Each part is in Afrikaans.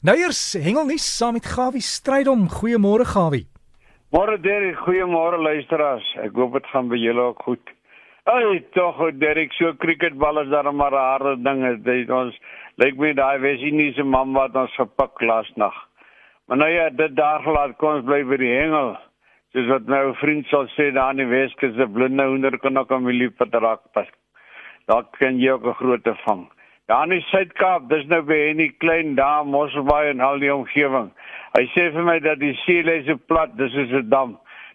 Nou eers hengelnuus saam met Gawie Strydom. Goeiemôre Gawie. Môre Derek, goeiemôre luisteraars. Ek hoop dit gaan by julle ook goed. Ai, tog Derek, so cricketbal is daar maar 'n harde ding. Dit ons lyk my daai Wesiniese man wat ons gepik laas nag. Maar nou ja, dit daar gelaat kom ons bly by die hengel. Soos wat my ou vriend sal sê daar in die Weskus, 'n blinde hoender kan ook 'n milieper raak pas. Daar kan jy ook 'n groot vang. Daar in die Suid-Kaap, dis nou by Henny Klein daar Mosselbaai en al die omgewing. Hy sê vir my dat die see lê so plat, dis soos 'n dam.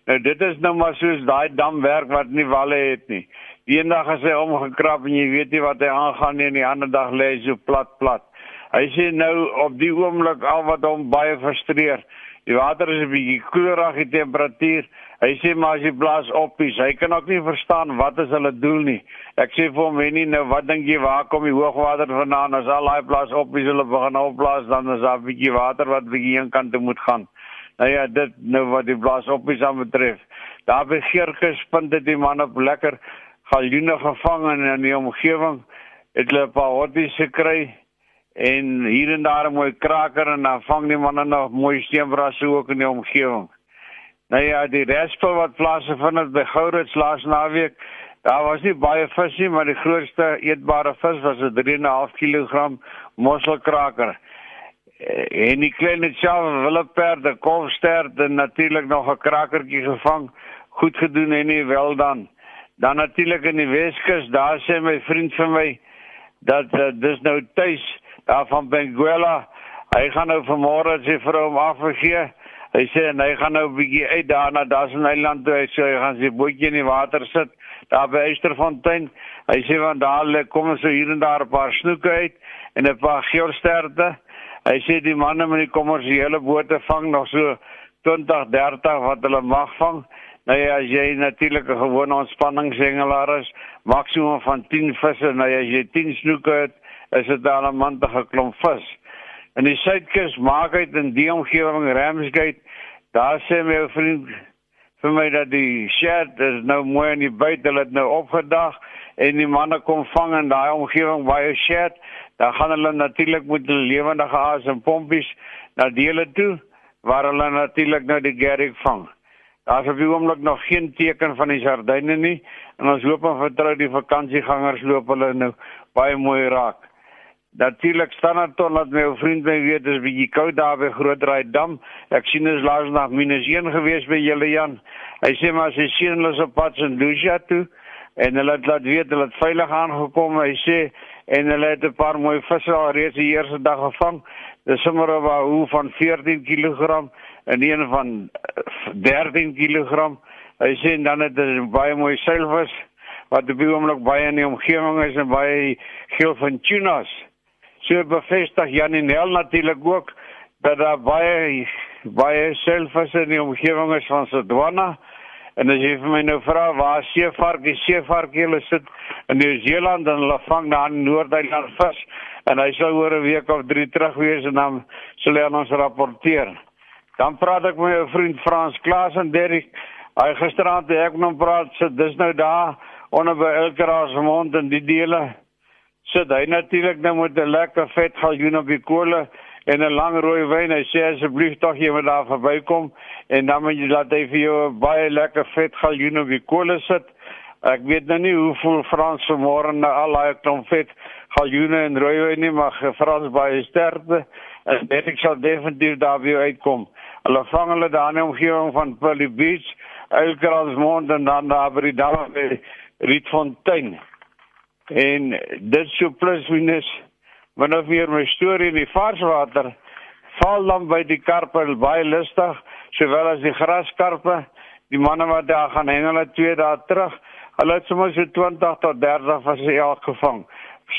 Nou dit is nou maar soos daai dam werk wat nie walle het nie. Die een dag as hy omgekrap en jy weet nie wat hy aangaan nie en die ander dag lê hy so plat plat. Hy sê nou op die oomblik al wat hom baie frustreer. Die water is 'n bietjie koelerig, die temperatuur Hy sê maar as jy blaas op hy kan ook nie verstaan wat is hulle doel nie. Ek sê vir hom, "Wennie, nou wat dink jy waar kom die hoogwater vandaan? As al daai blaas op is, hulle begin opblaas, dan is daar 'n bietjie water wat bietjie een kant toe moet gaan." Nou ja, dit nou wat die blaas op is aan betref. Daar by Geerkus vind dit die man op lekker galjoene gevang in die omgewing. Het hulle 'n paar hotties gekry en hier en daar 'n mooi kraker en dan vang die manne nog mooi steenbrasse ook in die omgewing. Nou ja, die respo wat plase vind het by Gourits laas naweek, daar was nie baie vis nie, maar die grootste eetbare vis was 'n 3.5 kg mosselkraker. En die klein self willeperde, kolstert en natuurlik nog 'n krakertjie gevang. Goed gedoen en nie wel dan. Dan natuurlik in die Weskus, daar sê my vriend vir my dat uh, dis nou tuis daar van Benguela. Hy gaan nou vanmôre sy vrou hom afgegee. Hy sê en hy gaan nou 'n bietjie uit daarna, daar's 'n eiland toe hy sê hy gaan sy bootjie in die water sit daar by Eysterfontein. Hy sê want daar lê kom so hier en daar 'n paar snoeke uit en 'n paar geelsterte. Hy sê die manne met die kommersiële bote vang nog so 20, 30 wat hulle mag vang. Nou ja, as jy natuurlik 'n gewone ontspanningshengelaar is, maksimum van 10 visse, nou ja, as jy 10 snoeke het, is dit dan 'n mantige klomp vis. In die suidkus maak uit in die omgewing Ramsgate Daar sê my vriend vir my dat die shed is nou mooi in die buite, hulle het nou opgedag en die manne kom vang in daai omgewing baie shed. Dan gaan hulle natuurlik met die lewendige haas en pompies na dele toe waar hulle natuurlik nou die gerrig vang. Daar's op die oomblik nog geen teken van die sardyne nie en ons hoop en vertrou die vakansiegangers loop hulle nou baie mooi raak. Natuurlik staan dit tot dat my ou vriend my weet dis bietjie koud daar by Grootraai Dam. Ek sien is laas nag minus 1 gewees by julle Jan. Hy sê maar sy sien hulle op pad in Lucia toe en hulle het laat weet hulle het veilig aangekom. Hy sê en hulle het 'n paar mooi visse al reeds die eerste dag gevang. Dis sommer 'n hoe van 14 kg en een van 13 kg. Hy sê dan het hulle baie mooi seilvis wat die oomblik baie in die omgewing is en baie geel van tunas. So bevestig Janie Nel natuurlik ook dat daar baie baie selfs in die omgewing is van Sodwana. En as jy vir my nou vra waar seevarkie seevarkie hulle sit in Nieu-Seeland en hulle vang daar in Noord-Eiland vis en hy sou oor 'n week of 3 terug wees en dan sal hy aan ons rapporteer. Dan praat ek met my vriend Frans Klaas en Derrick. Hy gisteraand het ek met hom praat, sit dis nou daar onder by Elkeraas mond en die dele sit hy natuurlik nou met 'n lekker vet galjoen op die kolle en 'n lang rooi wyn. Hy sê asseblief tog jy moet daar verbykom en dan moet jy laat hy vir jou baie lekker vet galjoen op die kolle sit. Ek weet nou nie hoe veel Frans vanmôre na al daai klomp vet galjoene en rooi wyn nie, maar Frans baie sterkte. En dit ek sal definitief daar weer uitkom. Hulle vang hulle daar in die omgewing van Pearly Beach, Elkralsmond en dan daar by die dam by Rietfontein. En dit so plus minus wanneer nou weer my storie in die varswater. Val dan by die karpe baie lustig sowel as die graskarpe. Die manne wat daar gaan hengel het twee dae terug hulle het sommer so 20 tot 30 visse elk gevang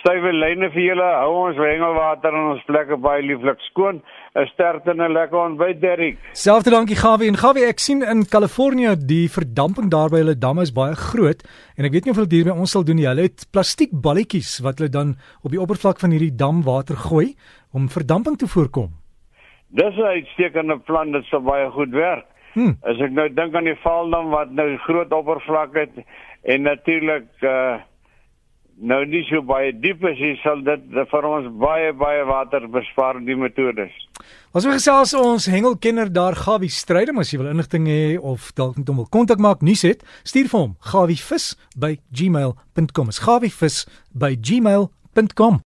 stywe lyne vir julle. Hou ons hengelwater in ons plekke baie lieflik skoon. 'n sterkte en 'n lekker ontbyt Derrick. Selfde dankie Gawie. En Gawie ek sien in Kalifornië die verdamping daar by hulle damme is baie groot. En ek weet nie of hulle dit by ons sal doen nie. Hulle het plastiek balletjies wat hulle dan op die oppervlak van hierdie dam water gooi om verdamping te voorkom. Dis 'n uitstekende plan. Dit sou baie goed werk. Hmm. as ek nou dink aan die valdam wat nou groot oppervlak het en natuurlik uh nou nie so baie diep is, sal dit vir ons baie baie water bespaar die metodes. Ons wil gesels ons hengelkenner daar Gawie Strydom as jy wil inligting hê of dalk met hom wil kontak maak, nuus het, stuur vir hom gawievis@gmail.com. Is gawievis@gmail.com.